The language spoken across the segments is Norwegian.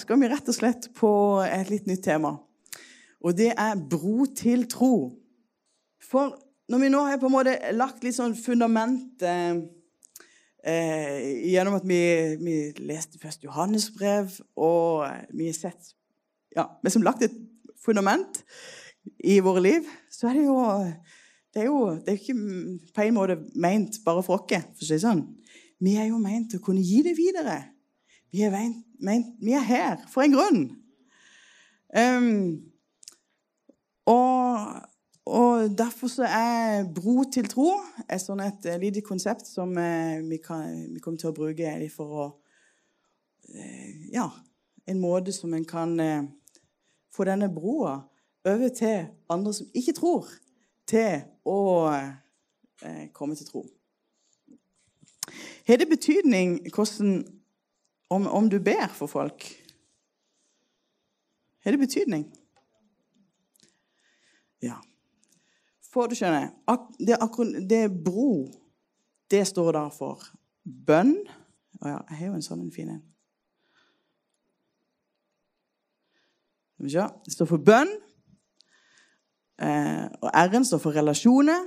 skal vi rett og slett på et litt nytt tema. Og det er bro til tro. For når vi nå har på en måte lagt litt sånn fundament eh, eh, gjennom at vi, vi leste først Johannes brev, og vi har sett ja, Vi har lagt et fundament i våre liv, så er det jo det er jo det er ikke på en måte ment bare for oss. for å si sånn. Vi er jo meint til å kunne gi det videre. Vi er, ment, vi er her for en grunn. Um, og, og, derfor så er bro til tro et sånn et lite konsept som uh, vi, kan, vi, kommer til å bruke for å uh, Ja, en måte som en kan få denne broa over til andre som ikke tror, til å komme til tro. Har det betydning hvordan om, om du ber for folk? Har det betydning? Ja. For du skjønner, det, det bro, det står der for bønn. Å ja, jeg har jo en sånn en fin en. Det står for bønn. Eh, og R-en står for relasjoner.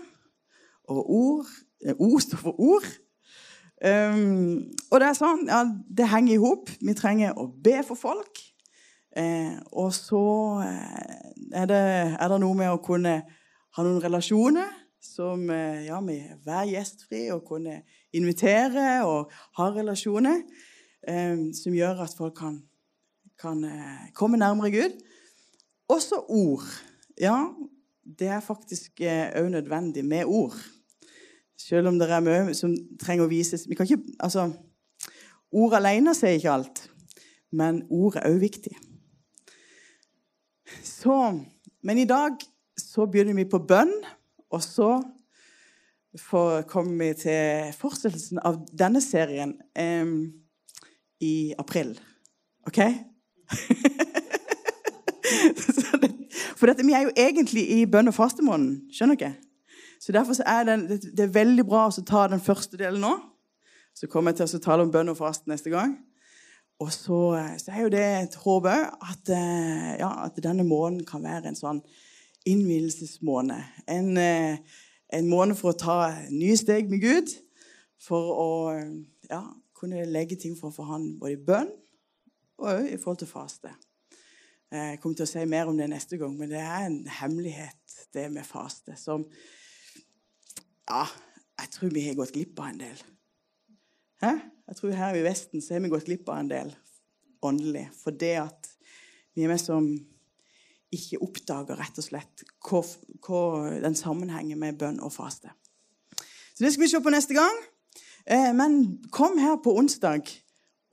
Og ord eh, O står for ord. Um, og det er sånn, ja, det henger i hop. Vi trenger å be for folk. Eh, og så eh, er, det, er, det, noe med å kunne ha noen relasjoner som eh, ja, vi være gjestfri og kunne invitere og ha relasjoner eh, som gjør at folk kan, kan eh, komme nærmere Gud. Også ord. Ja, det er faktisk òg nødvendig med ord. Selv om det er mye som trenger å vises. Vi ikke, altså, Ord alene sier ikke alt, men ord er òg viktig. Så, men i dag så begynner vi på bønn, og så kommer vi til fortsettelsen av denne serien eh, i april. OK? For dette, vi er jo egentlig i bønn- og fastemåneden. Skjønner dere? Så Derfor er det, det er veldig bra å ta den første delen nå. Så kommer jeg til å tale om bønn og fast neste gang. Og så, så er jo det et håp òg at, eh, ja, at, denne måneden kan være en sånn innvielsesmåned. En, eh, en måned for å ta nye steg med Gud. For å ja, kunne legge ting for, for Han både i bønn og i forhold til faste. Jeg kommer til å si mer om det neste gang, men det er en hemmelighet, det med faste. som ja, jeg tror vi har gått glipp av en del. Hæ? Jeg tror her i Vesten så har vi gått glipp av en del åndelig. For det at vi er med som ikke oppdager rett og slett hva, hva den sammenhenger med bønn og faste. Så det skal vi se på neste gang. Eh, men kom her på onsdag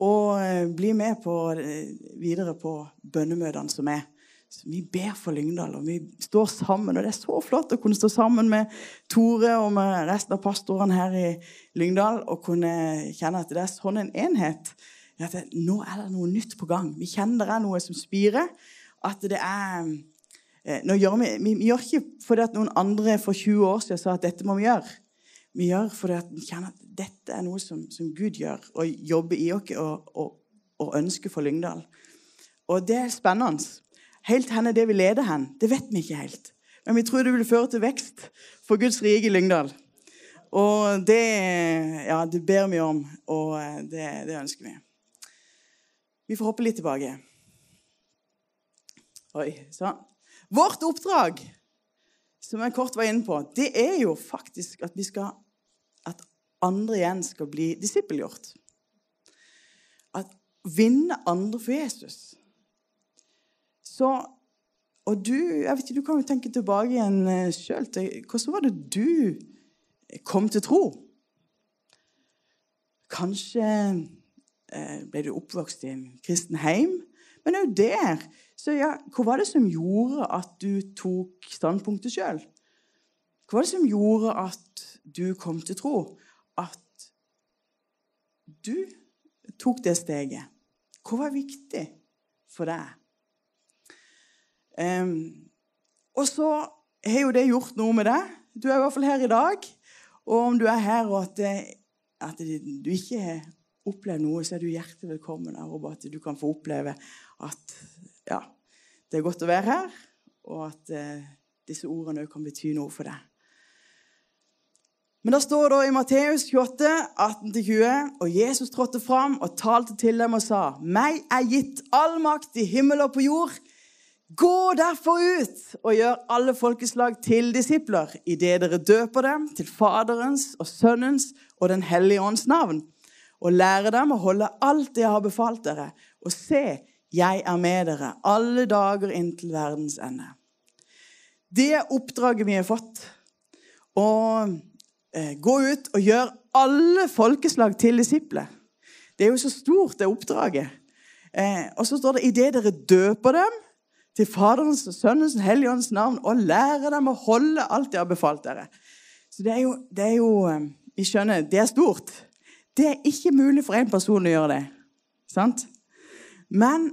og eh, bli med på, eh, videre på bønnemøtene som er. Vi ber for Lyngdal, og vi står sammen. Og det er så flott å kunne stå sammen med Tore og med resten av pastorene her i Lyngdal og kunne kjenne at det er sånn en enhet. At det, nå er det noe nytt på gang. Vi kjenner det er noe som spirer. At det er eh, nå gjør vi, vi, gjør ikke fordi at noen andre for 20 år siden sa at dette må vi gjøre. Vi gjør fordi at vi kjenner at dette er noe som, som Gud gjør, og jobber i oss og, og, og ønsker for Lyngdal. Og det er spennende. Helt hen er det vi leder hen, det vet vi ikke helt. Men vi tror det vil føre til vekst for Guds rike i Lyngdal. Og det, ja, det ber vi om, og det, det ønsker vi. Vi får hoppe litt tilbake. Oi, sånn. Vårt oppdrag, som jeg kort var inne på, det er jo faktisk at vi skal at andre igjen skal bli disippelgjort. At vinne andre for Jesus. Så, og du jeg vet ikke, Du kan jo tenke tilbake igjen sjøl. Til, Hvordan var det du kom til tro? Kanskje eh, ble du oppvokst i en kristen heim? Men òg der så ja, Hva var det som gjorde at du tok standpunktet sjøl? Hva var det som gjorde at du kom til tro? At du tok det steget? Hva var viktig for deg? Um, og så har jo det gjort noe med deg. Du er i hvert fall her i dag. Og om du er her og at, at du ikke har opplevd noe, så er du hjertelig velkommen. Jeg håper at du kan få oppleve at ja, det er godt å være her, og at eh, disse ordene kan bety noe for deg. Men da står det i Matteus 28, 18-20, og Jesus trådte fram og talte til dem og sa:" Meg er gitt all makt i himmel og på jord. Gå derfor ut og gjør alle folkeslag til disipler, idet dere døper dem til Faderens og Sønnens og Den hellige ånds navn, og lærer dem å holde alt det jeg har befalt dere. Og se, jeg er med dere alle dager inntil verdens ende. Det er oppdraget vi har fått. Å eh, gå ut og gjøre alle folkeslag til disipler. Det er jo så stort, det oppdraget. Eh, og så står det idet dere døper dem til Faderens og Sønnens og Helligåndens navn og lære dem å holde alt jeg har befalt dere. Så det er jo, det er jo eh, Vi skjønner, det er stort. Det er ikke mulig for én person å gjøre det. Sant? Men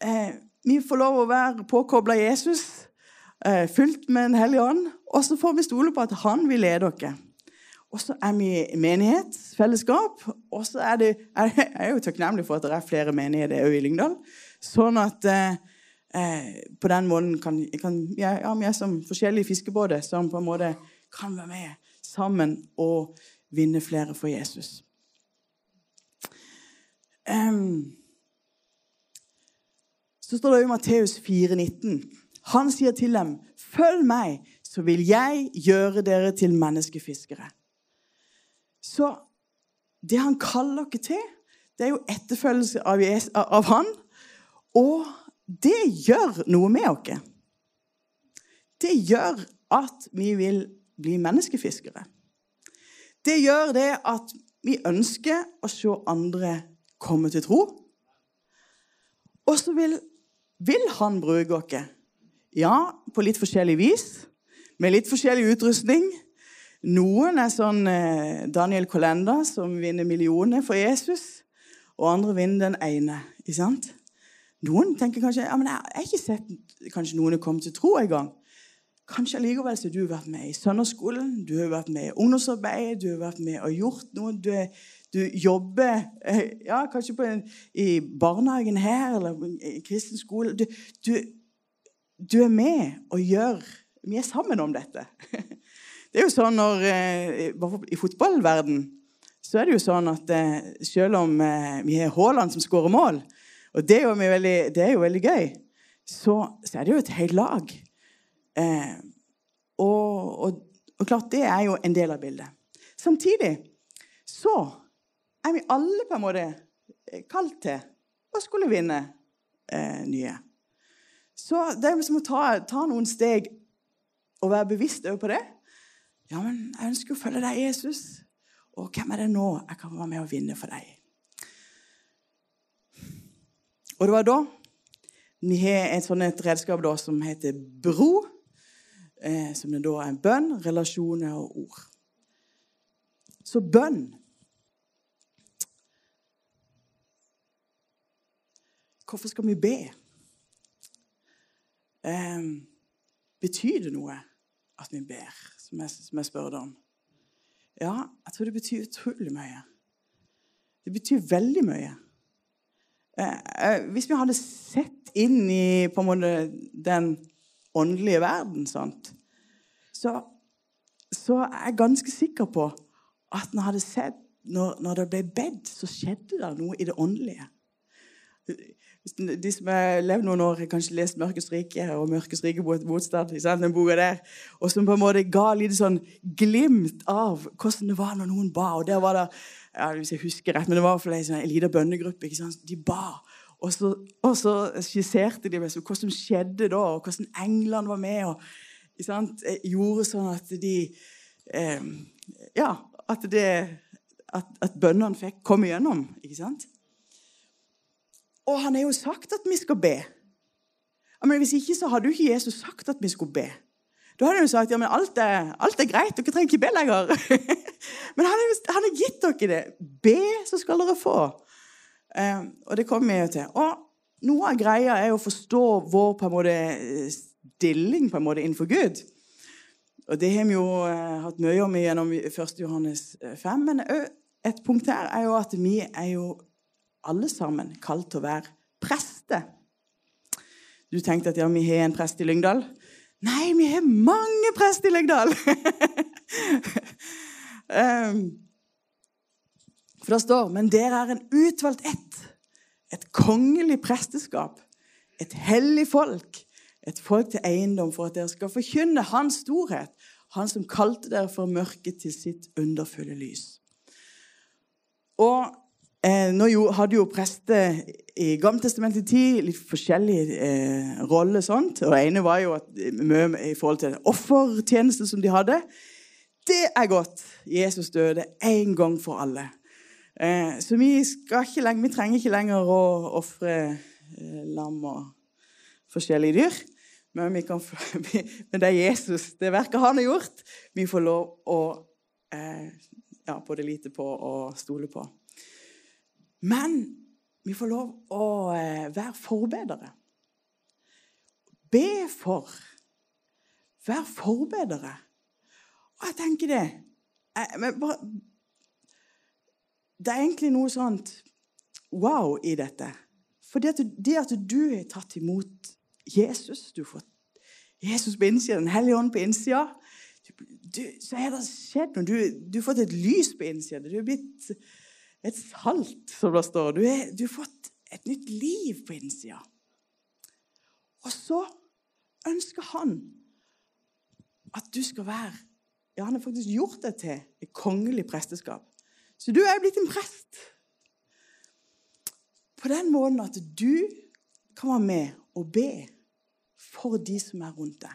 eh, vi får lov å være påkobla Jesus, eh, fylt med Den hellige ånd, og så får vi stole på at han vil lede oss. Og så er vi menighet, fellesskap, og så er det Jeg er jo takknemlig for at det er flere menigheter òg i Lyngdal. Sånn at eh, eh, på den måten kan, kan jeg, ja, vi som forskjellige fiskebåter som på en måte kan være med sammen og vinne flere for Jesus. Um, så står det i Matteus 4,19. Han sier til dem, 'Følg meg, så vil jeg gjøre dere til menneskefiskere.' Så det han kaller dere til, det er jo etterfølgelse av, av han. Og det gjør noe med oss. Det gjør at vi vil bli menneskefiskere. Det gjør det at vi ønsker å se andre komme til tro. Og så vil, vil han bruke oss. Ja, på litt forskjellig vis, med litt forskjellig utrustning. Noen er sånn eh, Daniel Kolenda, som vinner millioner for Jesus. Og andre vinner den ene. ikke sant? Noen tenker kanskje ja, men jeg har ikke sett kanskje noen komme til tro engang. Kanskje allikevel så har du vært med i søndagsskolen, du har vært med i ungdomsarbeidet, du har vært med og gjort noe. Du, du jobber eh, ja, kanskje en, i barnehagen her eller i kristen skole. Du, du, du, er med og gjør Vi er sammen om dette. Det er jo sånn når eh, I fotballverden så er det jo sånn at eh, selv om vi har Haaland som skårer mål, og det er jo veldig, er jo veldig gøy, så, så er det jo et helt lag. Eh, og, og, og, klart, det er jo en del av bildet. Samtidig så er vi alle på en måte eh, kalt til å skulle vinne eh, nye. Så det er som å ta, ta noen steg og være bevisst over på det. Ja, men jeg ønsker å følge deg, Jesus. Og hvem er det nå jeg kan være med og vinne for deg? Og det var da vi har et sånt et redskap da, som heter bro eh, som er da en bønn, relasjoner og ord. Så bønn Hvorfor skal vi be? Eh, betyr det noe at vi ber, som jeg, som jeg spør om? Ja, jeg tror det betyr utrolig mye. Det betyr veldig mye. Eh, eh hvis vi hadde sett inn i på en måte den åndelige verden, sant? Så, så er jeg ganske sikker på at når, hadde sett, når, når det ble bedt, så skjedde det noe i det åndelige. De som har levd noen år, har kanskje lest 'Mørkets rike' og 'Mørkets rike motstand'. der, Og som på en måte ga litt sånn glimt av hvordan det var når noen ba. og der var det, ja, Hvis jeg husker rett, men det var for en sånn liten bønnegruppe. ikke sant? De ba. Og så, og så skisserte de hva som skjedde da, og hvordan englene var med. og sant, Gjorde sånn at de eh, Ja, at, det, at, at bønnene fikk komme igjennom. ikke sant? Og han har jo sagt at vi skal be. Men Hvis ikke så hadde jo ikke Jesus sagt at vi skulle be. Da hadde jo sagt ja, men alt er, alt er greit, dere trenger ikke be lenger. men han har gitt dere det. Be, så skal dere få. Eh, og det kommer vi jo til. Og noe av greia er å forstå vår på en måte stilling på en måte innenfor Gud. Og det har vi jo eh, hatt mye om gjennom 1. Johannes 5. Men et punkt her er jo at vi er jo alle sammen kalt til å være prester. Du tenkte at ja, vi har en prest i Lyngdal. Nei, vi har mange prester i Lyngdal! um, for det står Men dere er en utvalgt ett. Et kongelig presteskap. Et hellig folk. Et folk til eiendom for at dere skal forkynne Hans storhet. Han som kalte dere for mørket til sitt underfulle lys. Og eh, Nå jo, hadde jo prester i Gammeltestamentets tid litt forskjellige eh, roller. sånt. Og ene var jo at, mye i forhold til offertjeneste som de hadde. Det er godt. Jesus døde en gang for alle. Eh, så vi, ikke lenger, vi, trenger ikke lenger å ofre eh, lam og forskjellige dyr. Men, kan, men, det er Jesus, det verket han har gjort, vi får lov å eh, ja, både lite på og stole på. Men vi får lov å eh, være forbedere. Be for. Vær forbedere. Og jeg tenker det jeg, bare, Det er egentlig noe sånt wow i dette. For det at, det at du har tatt imot Jesus. Du får Jesus på innsida, Den hellige ånd på innsida. så har det skjedd noe. Du, du, har fått et lys på innsida. Du har blitt et salt, som det står. Du, er, du har fått et nytt liv på innsida. Og så ønsker han at du skal være Ja, han har faktisk gjort deg til et kongelig presteskap. Så du er blitt en prest. På den måten at du kan være med og be for de som er rundt deg.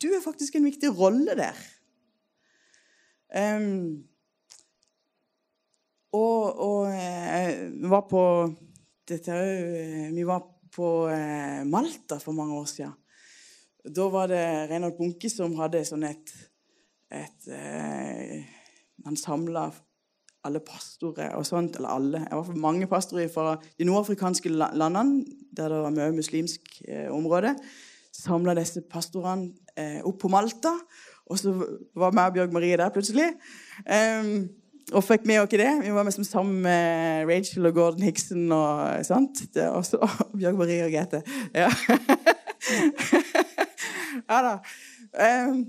Du er faktisk en viktig rolle der. Um, og, og eh, vi var på dette, eh, Vi var på eh, Malta for mange år siden. Da var det Reinhold Bunke som hadde sånn et, et eh, Man samla alle pastorer og sånt, eller alle, i hvert fall mange pastorer fra de nordafrikanske landene, der det var mye muslimsk eh, område, samla disse pastorene eh, opp på Malta. Og så var vi og Bjørg Marie der plutselig. Um, og fikk med oss det. Vi var med sammen med Rachel og Gordon Hickson og sånt. Det, også, og Bjørg Marie og Grete. Ja, ja da. Um,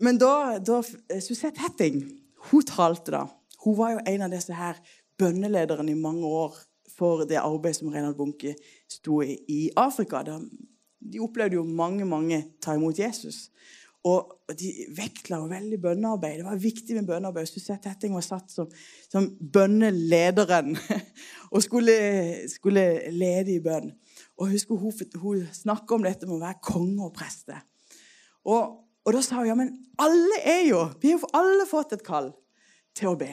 men da, da Suzette Hetting, hun talte da. Hun var jo en av disse her bønnelederne i mange år for det arbeidet som Reinhard Bunke sto i i Afrika. De opplevde jo mange mange ta imot Jesus. Og de vektla veldig bønnearbeid. Det var viktig med bønnearbeid. Suzette Tetting var satt som, som bønnelederen og skulle, skulle, lede i bønn. Og husker Hun, hun snakka om dette med å være konge og preste. Og, og da sa hun ja, men alle er jo Vi har jo alle fått et kall til å be.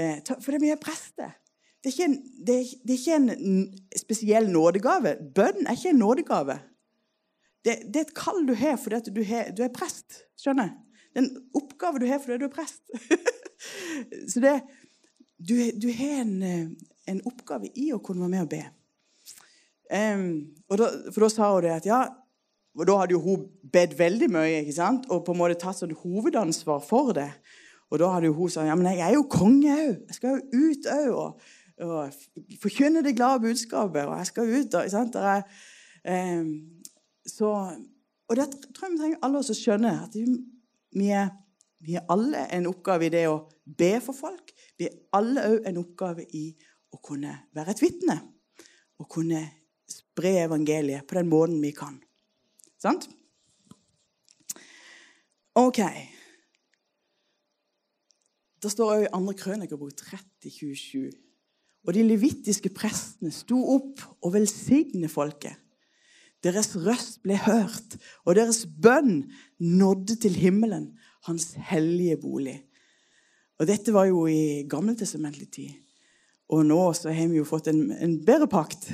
Eh, for det er mye prester. Det er, en, det, er, det er ikke en spesiell nådegave. Bønn er ikke en nådegave. Det, det er et kall du har fordi du, har, du, er prest. Skjønner? Det er en oppgave du har fordi du er prest. Så det, du, du har en, en, oppgave i å kunne være med og be. Um, og da, for da sa hun det at ja, og Da hadde jo hun bedt veldig mye ikke sant? og på en måte tatt sånn hovedansvar for det. Og da hadde jo hun sagt ja, men jeg er jo konge òg. Jeg skal jo ut òg og, og forkynne det glade budskapet. Og jeg skal ut og, sant? Der Er, eh, så, og det tror jeg vi trenger alle oss å skjønne. at vi er, vi er alle en oppgave i det å be for folk. Vi er alle òg en oppgave i å kunne være et vitne. Å kunne spre evangeliet på den måten vi kan. Sant? OK. Det står òg i 2. Krønikerbok 3027. Og de levittiske prestene sto opp og velsignet folket. Deres røst ble hørt, og deres bønn nådde til himmelen, hans hellige bolig. Og Dette var jo i gammeltestamentlig tid. Og nå så har vi jo fått en, en bedre pakt.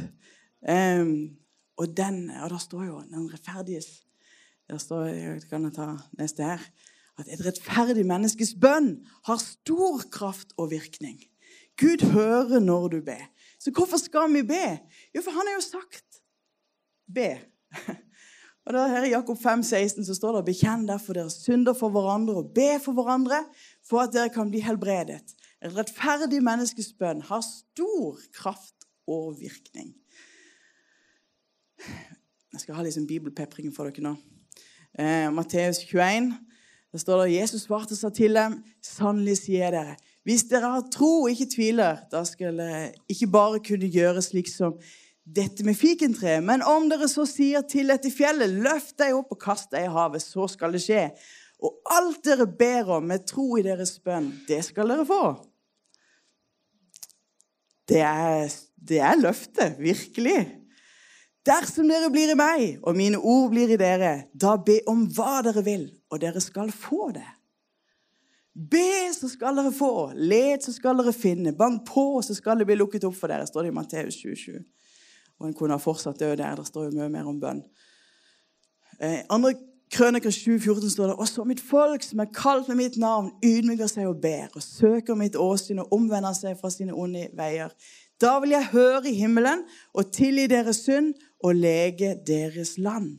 Um, og den, og der står jo den rettferdiges Der står, jeg kan jeg ta neste her at et rettferdig menneskes bønn har stor kraft og virkning. Gud hører når du ber. Så hvorfor skal vi be? Jo, for han har jo sagt be. Og da her I Jakob 5, 16 så står det bekjenn derfor deres synder for hverandre og be for hverandre for at dere kan bli helbredet. Et rettferdig menneskes bønn har stor kraft og virkning. Jeg skal ha litt sånn bibelpepring for dere nå. Eh, Matteus 21. Der står det Jesus svarte og sa til dem, sannelig sier dere, hvis dere har tro og ikke tviler, da skal dere ikke bare kunne gjøre slik som dette med fikentreet, men om dere så sier til dette fjellet, løft deg opp og kast deg i havet, så skal det skje. Og alt dere ber om med tro i deres bønn, det skal dere få. Det er, det er løftet, virkelig. Dersom dere blir i meg, og mine ord blir i dere, da be om hva dere vil, og dere skal få det. Be, så skal dere få. Let, så skal dere finne. Bank på, så skal det bli lukket opp for dere, står det i Matteus 27. Og en kunne ha fortsatt det der. Det står jo mye mer om bønn. Eh, andre Krøniker 7,14 står det også mitt folk som er kalt med mitt navn, ydmyker seg og ber og søker mitt åsyn og omvender seg fra sine onde veier. Da vil jeg høre i himmelen og tilgi deres synd og lege deres land.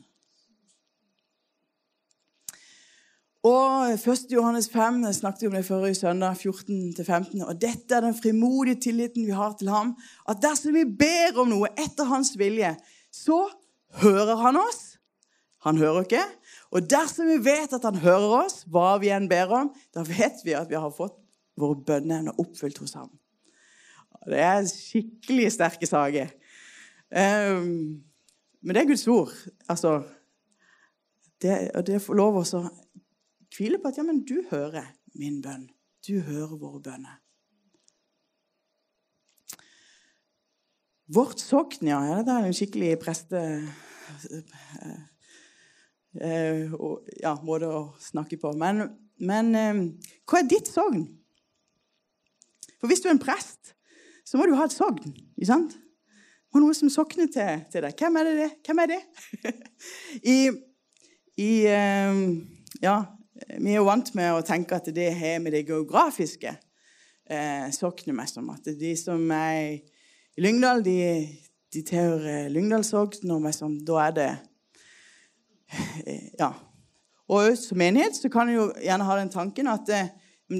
Og 1. Johannes 5 jeg snakket om det forrige søndag, 14-15. og Dette er den frimodige tilliten vi har til ham. At dersom vi ber om noe etter hans vilje, så hører han oss. Han hører ikke. Og dersom vi vet at han hører oss, hva vi enn ber om, da vet vi at vi har fått våre bønneevner oppfylt hos ham. Det er skikkelig sterke saker. Um, men det er Guds ord. Altså, det, og det får lov å hvile på at ja, men du hører min bønn. Du hører våre bønner. Vårt sokn, ja. Det er en skikkelig preste... Uh, uh, ja, måte å snakke på. Men, men uh, hva er ditt sogn? For hvis du er en prest, så må du ha et sogn. ikke sant? Og noe som sokner til, til deg. Hvem er det? Hvem er det? I, i Ja, vi er jo vant med å tenke at det har med det geografiske eh, soknet mest som. At de som er i Lyngdal, de, de tilhører Lyngdalssogn, og som, da er det eh, Ja. Og som menighet så kan en jo gjerne ha den tanken at eh,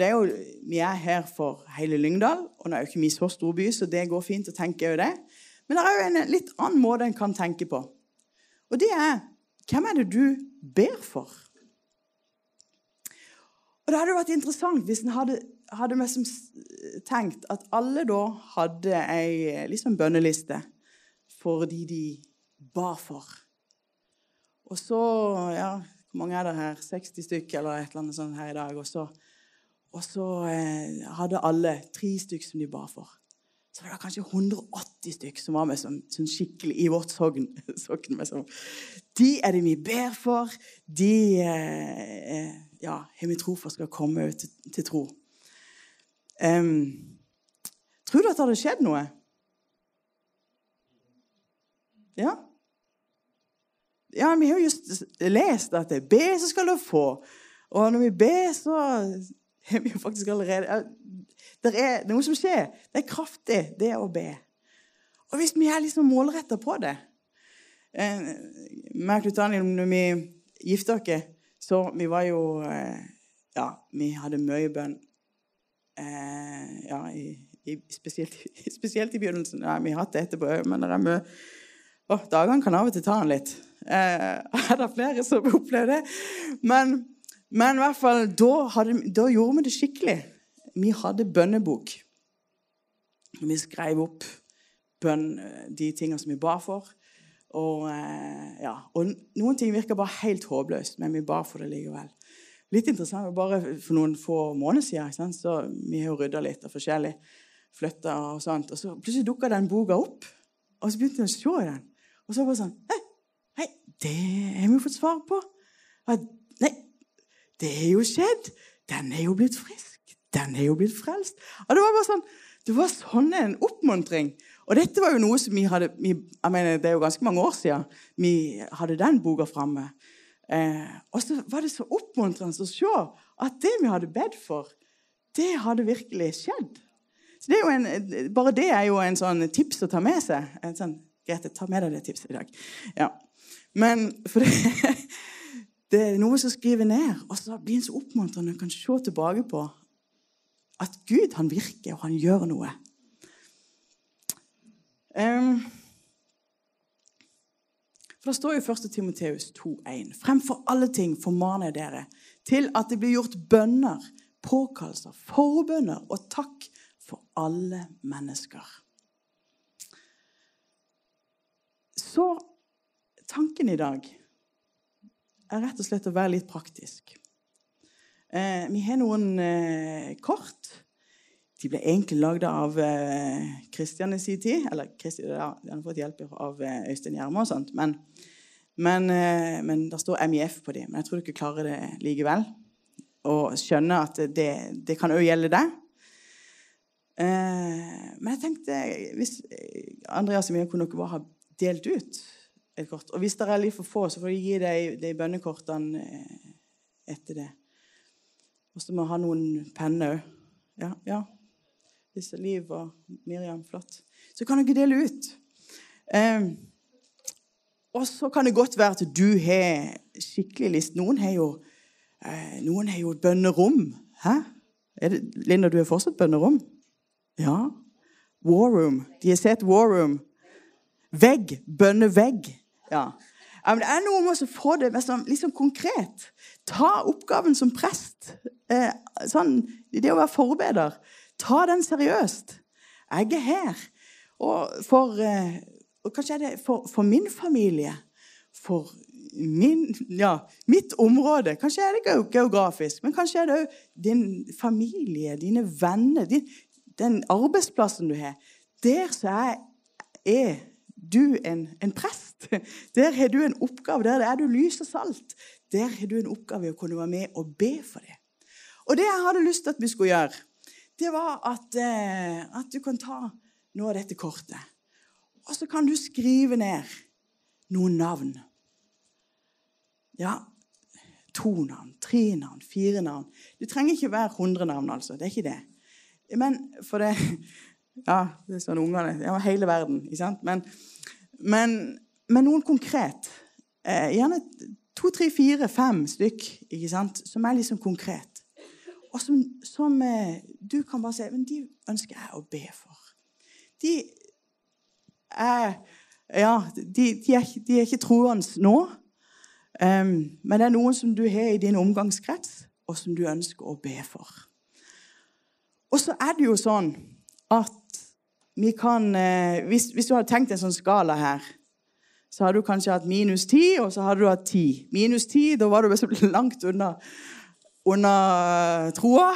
er jo, vi er her for hele Lyngdal, og nå er jo ikke vi så stor by, så det går fint å tenke over det. Men det er jo en litt annen måte en kan tenke på. Og det er hvem er det du ber for? Og Det hadde vært interessant hvis en hadde, hadde tenkt at alle da hadde ei liksom bønneliste for de de ba for. Og så ja, Hvor mange er det her? 60 stykker eller et eller annet sånt her i dag. Og så, og så eh, hadde alle tre stykker som de ba for. Så var det kanskje 180 stykker som var med som, som skikkelig i vårt sogn. De er det vi ber for. De eh, eh ja, har vi tro for skal komme til, til tro. Um, tror du at det hadde skjedd noe? Ja? Ja, vi har jo just lest at det er be, så skal du få. Og når vi ber, så har vi jo faktisk allerede Det er noe som skjer. Det er kraftig, det å be. Og hvis vi er liksom målretta på det eh, Merk ut, Daniel, når vi gifta oss så vi var jo eh, Ja, vi hadde mye bønn. Eh, ja, i, i, spesielt, spesielt, i begynnelsen. Ja, vi har hatt det etterpå òg, men det er mye oh, Dagene kan av og til ta den litt. Eh, er det flere som opplever det? Men, men i hvert fall, da, hadde, da gjorde vi det skikkelig. Vi hadde bønnebok. Vi skrev opp bønn, de tingene som vi ba for. Og, eh, ja, og noen ting virker bare helt håpløst, men vi ba for det likevel. Litt interessant, bare For noen få måneder siden så vi har rydda litt og forskjellig. Flytta og sånt. Og så plutselig dukka den boka opp, og så begynte jeg å se i den. Og så bare sånn Hei, hei det har vi fått svar på. Nei, det er jo skjedd. Den er jo blitt frisk. Den er jo blitt frelst. Og det var bare sånn, det var sånn en oppmuntring. Og dette var jo noe som vi hadde vi, jeg mener, Det er jo ganske mange år siden vi hadde den boka framme. Eh, og så var det så oppmuntrende å se at det vi hadde bedt for, det hadde virkelig skjedd. Så det en, Bare det er jo en sånn tips å ta med seg. En sånn, Grete, ta med deg det tipset i dag. Ja. Men for det, det er noe som skriver ned, og så blir en så oppmuntrende og kan se tilbake på at Gud han virker, og han gjør noe. For Det står jo 1. Timoteus 2,1.: Fremfor alle ting formaner jeg dere til at det blir gjort bønner, påkallelser, forbønner og takk for alle mennesker. Så tanken i dag er rett og slett å være litt praktisk. Eh, vi har noen eh, kort. De ble egentlig lagd av Kristian eh, i sin tid. Eller Christian, ja, de har fått hjelp av eh, Øystein Gjerme og sånt. Men, men, eh, men det står MIF på dem. Men jeg tror dere klarer det likevel. Og skjønner at det, det kan òg gjelde deg. Eh, men jeg tenkte hvis Andreas og jeg kunne dere bare ha delt ut et kort. Og hvis det er litt for få, så får de gi de bønnekortene etter det. Og så må vi ha noen penner òg. Ja, ja. Disse Liv og Miriam, flott. Så kan dere dele ut. Eh, og så kan det godt være at du har skikkelig list. Noen har jo, eh, noen har jo bønnerom. Hæ? Det, Linda, du har fortsatt bønnerom? Ja. War room. De har sett War room. Vegg. Bønnevegg. Ja. men det er noe med å få det liksom, liksom konkret. Ta oppgaven som prest. Eh, sånn, det å være forbeder. Ta den seriøst. Jeg er her. Og for, eh, og kanskje er det for, for min familie, for min, ja, mitt område. Kanskje er det geografisk, men kanskje er det òg din familie, dine venner, din, den arbeidsplassen du har. Der så er, er du en, en, prest. Der har du en oppgave. Der er du lys og salt. Der har du en oppgave i å kunne være med og be for det. Og det jeg hadde lyst til at vi skulle gjøre, det var at, eh, at du kan ta noe av dette kortet. Og så kan du skrive ned noen navn. Ja, to navn, tre navn, fire navn. Du trenger ikke være 100 navn, altså. Det er ikke det. Men for det Ja, det er sånn ungene Ja, hele verden. ikke sant? Men, men, men noen konkret. Eh, gjerne to, tre, fire, fem stykk ikke sant? som er liksom konkret og som, som eh, du kan bare si Men de ønsker jeg å be for. De er Ja, de, de, er, de er, ikke troende nå, um, men det er noen som du har i din omgangskrets, og som du ønsker å be for. Og så er det jo sånn at vi kan eh, hvis, hvis, du hadde tenkt en sånn skala her, så hadde du kanskje hatt minus ti, og så hadde du hatt ti. Minus ti, da var du langt unna under troa.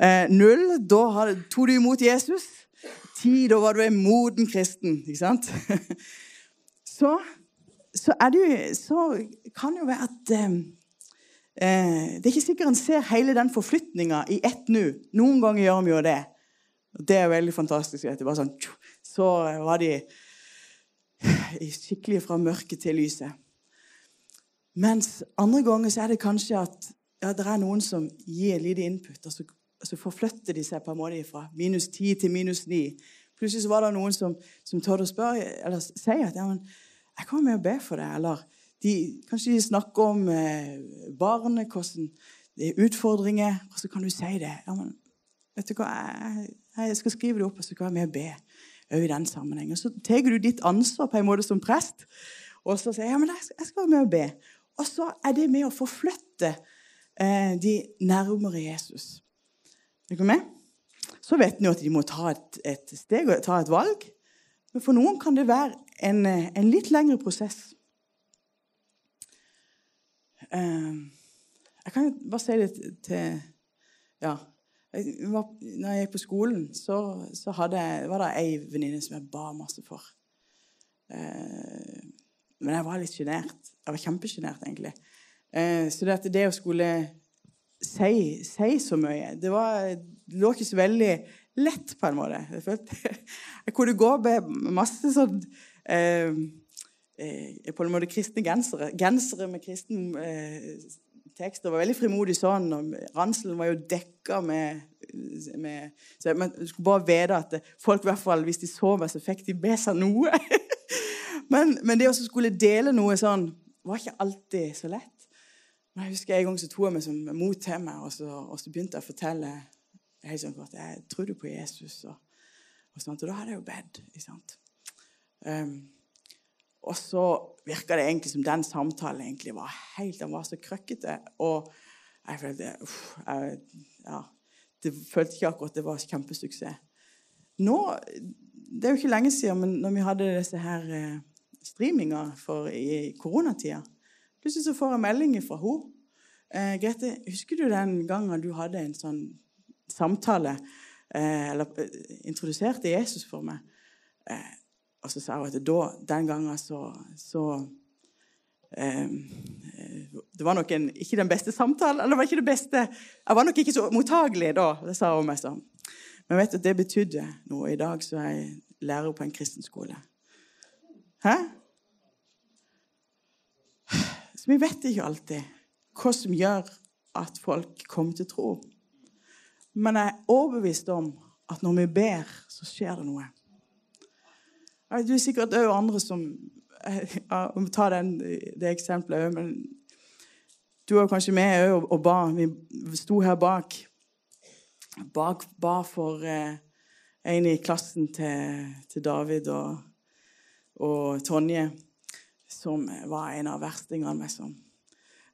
Eh, null, da tok du imot Jesus. Ti, da var du en moden kristen. ikke sant? Så, så, det, så kan det jo være at eh, eh, Det er ikke sikkert en ser hele den forflytninga i ett nu. Noen ganger gjør vi jo det. Det er veldig fantastisk. Det var sånn, så var de skikkelig fra mørket til lyset. Mens andre ganger så er det kanskje at ja, det er noen som gir lite input, og så, og så, forflytter de seg på en måte fra minus 10 til minus 9. Plutselig så var det noen som, som tør å spørre, eller si at ja, men, jeg kommer med å be for deg. Eller de, kanskje de snakker om eh, barnet, hvordan det er utfordringer. Og så kan du si det. Ja, men, vet du hva, jeg, jeg skal skrive det opp, og så kan jeg med og be òg i den sammenhengen. Så tar du ditt ansvar på en måte som prest, og så sier jeg ja, men jeg skal være med og be. Og så er det med å forflytte de nærmere Jesus. Er dere med? Så vet jo at de må ta et, et, steg og ta et valg. Men for noen kan det være en, en litt lengre prosess. Eh, jeg kan bare si det til Ja. Når jeg gikk på skolen, så, så jeg, var det ei venninne som jeg ba masse for. Eh, men jeg var litt sjenert. Jeg var kjempesjenert, egentlig. Eh, så det, det å skulle si, si, så mye det, var, det lå ikke så veldig lett, på en måte. Jeg, følte, jeg kunne gå med masse sånn eh, eh, På en måte kristne gensere. Gensere med kristen eh, tekst. Det var veldig frimodig sånn. og Ranselen var jo dekka med, med så Man skulle bare vite at folk, i hvert fall, hvis de så meg, så fikk de med seg noe. men, men det å skulle dele noe sånn var ikke alltid så lett. Jeg husker En gang så tok jeg meg som mot til meg, og så, og så begynte jeg å fortelle Helt sånn at jeg trodde på Jesus? Og, og, sånt, og da hadde jeg jo bedt. ikke sant? Um, og så virka det egentlig som den samtalen egentlig var helt, den var så krøkkete. Og jeg følte uff, jeg, ja, Det føltes ikke akkurat det var kjempesuksess. Nå, Det er jo ikke lenge siden, men når vi hadde disse her eh, streaminga i koronatida, plutselig så får jeg melding fra henne. Eh, Grete, husker du den gangen du hadde en sånn samtale, eh, eller eh, introduserte Jesus for meg? Eh, og så sa hun at da, den gangen så, så eh, Det var nok en, ikke den beste samtalen. eller var ikke det beste, Jeg var nok ikke så mottagelig da, det sa hun meg sånn. Men vet du, det betydde noe. I dag så er jeg lærer på en kristen skole. Hæ? Så vi vet ikke alltid hva som gjør at folk kommer til tro. Men jeg er overbevist om at når vi ber, så skjer det noe. Det er sikkert òg andre som ja, Vi tar det eksempelet òg, men du var kanskje med òg og ba. Vi sto her bak. bak ba for eh, en i klassen til, til David og, og, Tonje, som var en av verstingene. Liksom.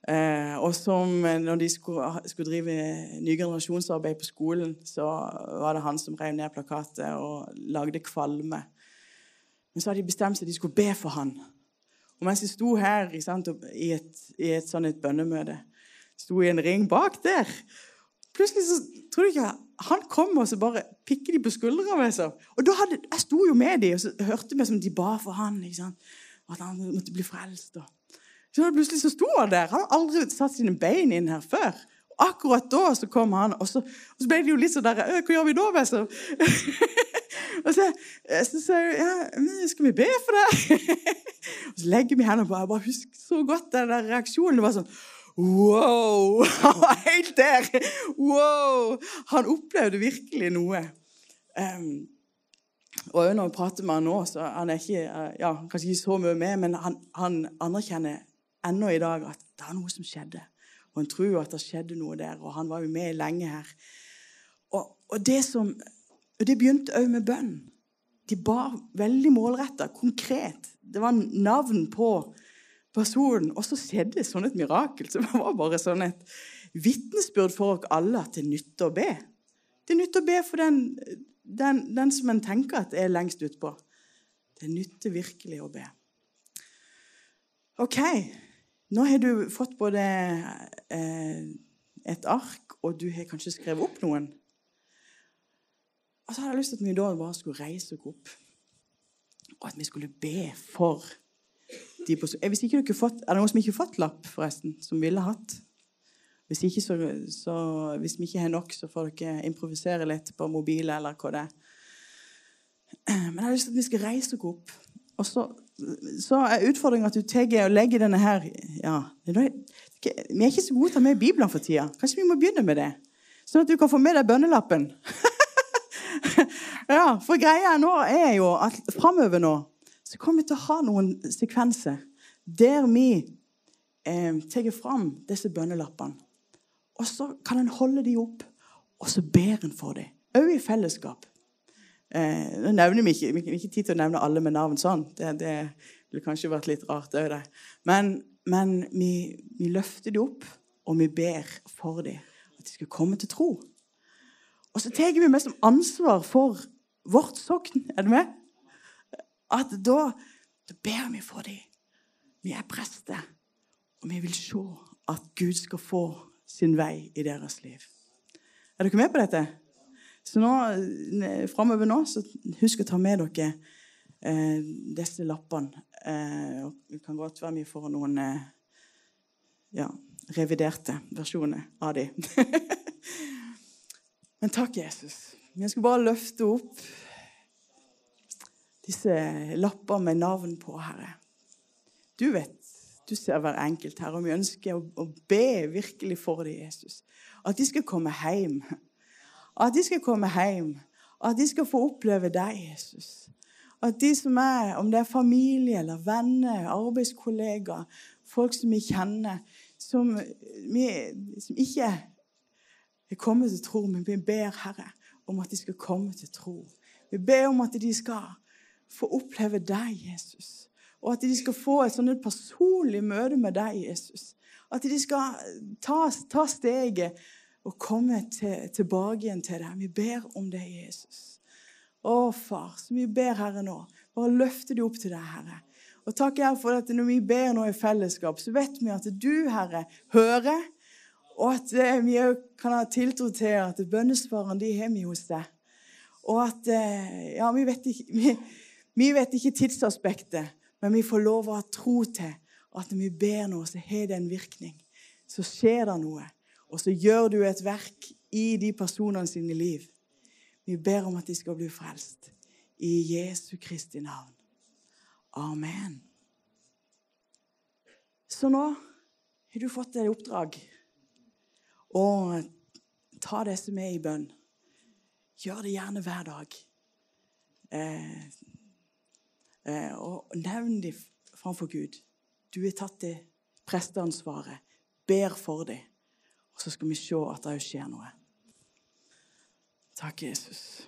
Eh, og som eh, når de skulle, skulle drive ny generasjonsarbeid på skolen, så var det han som rev ned plakatet og lagde kvalme men så hadde de bestemt seg de skulle be for han. Og mens de sto her sant, i et, i et sånn bønnemøte, sto i en ring bak der Plutselig så tror du ikke Han kom og så bare pikket de på skuldra. Liksom. Og da hadde, Jeg sto jo med dem og så hørte vi som de ba for han, ikke sant? At han måtte bli frelst. Så plutselig så sto han der. Han hadde aldri satt sine bein inn her før. Og akkurat da så kom han, og så, og så ble det jo litt sånn der Hva gjør vi da, liksom? Og så, så sa jeg ja, skal vi be for det? og så legger vi hendene på. Jeg bare husker så godt den der reaksjonen. Det var sånn Wow! Han var helt der! Wow! Han opplevde virkelig noe. Um, og når vi prater med han nå, så han er ikke, ja, kanskje ikke så mye med, men han, han anerkjenner ennå i dag at det er noe som skjedde. Og han tror at det skjedde noe der, og han var jo med lenge her. Og, og det som Det begynte òg med bønn. De ba veldig målretta, konkret. Det var navn på personen. Og så skjedde sånn et mirakel. Så det var bare sånn et vitnesbyrd for oss alle at det nytter å be. Det nytter å be for den, den, den som en tenker at er lengst utpå. Det nytter virkelig å be. OK. Nå har du fått både eh, et ark, og du har kanskje skrevet opp noen. Og så hadde jeg lyst til at vi da bare skulle reise oss opp, og at vi skulle be for de på hvis ikke dere fått, Er det noen som ikke har fått lapp, forresten? Som ville hatt? Hvis, så, så, hvis vi ikke har nok, så får dere improvisere litt på mobil eller hva det er. Men jeg har lyst til at vi skal reise oss opp. Og så, så er utfordringen at du tar og legger denne her ja, Vi er ikke så gode til å ta med Bibelen for tida. Kanskje vi må begynne med det? Sånn at du kan få med deg bønnelappen. ja, for greia nå er jo at framover nå så kommer vi til å ha noen sekvenser der vi eh, tar fram disse bønnelappene. Og så kan en holde de opp, og så ber en for dem. Òg i fellesskap. Eh, nå nevner Vi ikke, vi har ikke tid til å nevne alle med navn sånn. Det, det ville kanskje vært litt rart òg, det. Men, men vi, vi løfter dem opp, og vi ber for dem. At de skal komme til tro. Og så tar vi mest ansvar for vårt sokn. Er du med? At da, da ber vi for dem. Vi er prester, og vi vil se at Gud skal få sin vei i deres liv. Er dere med på dette? Så nå, framover nå, så husk å ta med dere eh, disse lappene. Eh, det kan godt være vi får noen eh, ja, reviderte versjoner av de. Men takk, Jesus. Jeg skal bare løfte opp disse lapper med navn på, Herre. Du vet, du ser hver enkelt, her. og vi ønsker å, be virkelig for dem, Jesus. At de skal komme hjem. At de skal komme hjem. At de skal få oppleve deg, Jesus. At de som er, om det er familie eller venner, arbeidskollegaer, folk som vi kjenner, som, vi, som ikke er kommet til tro, men vi ber, Herre, om at de skal komme til tro. Vi ber om at de skal få oppleve deg, Jesus. Og at de skal få et sånn personlig møte med deg, Jesus. At de skal ta, ta steget og komme til, tilbake igjen til deg. Vi ber om det, Jesus. Å, far, så vi ber, Herre, nå. Bare løfte de opp til deg, Herre. Og takk, Herre, for at når vi ber nå i fellesskap, så vet vi at du, Herre, hører. Og at eh, vi òg kan ha tiltro til at bønnesvarene de har vi hos deg. Og at eh, Ja, vi vet ikke, vi, vi vet ikke tidsaspektet, men vi får lov å ha tro til at når vi ber noe, så har det en virkning. Så skjer det noe. Og så gjør du et verk i de personene sine liv. Vi ber om at de skal bli frelst. I Jesu Kristi navn. Amen. Så nå har du fått et oppdrag. å ta det som er i bønn. Gjør det gjerne hver dag. Eh, og nevn dem framfor Gud. Du er tatt til presteansvaret. Ber for dem. Og så skal vi se at det skjer noe. Takk, Jesus.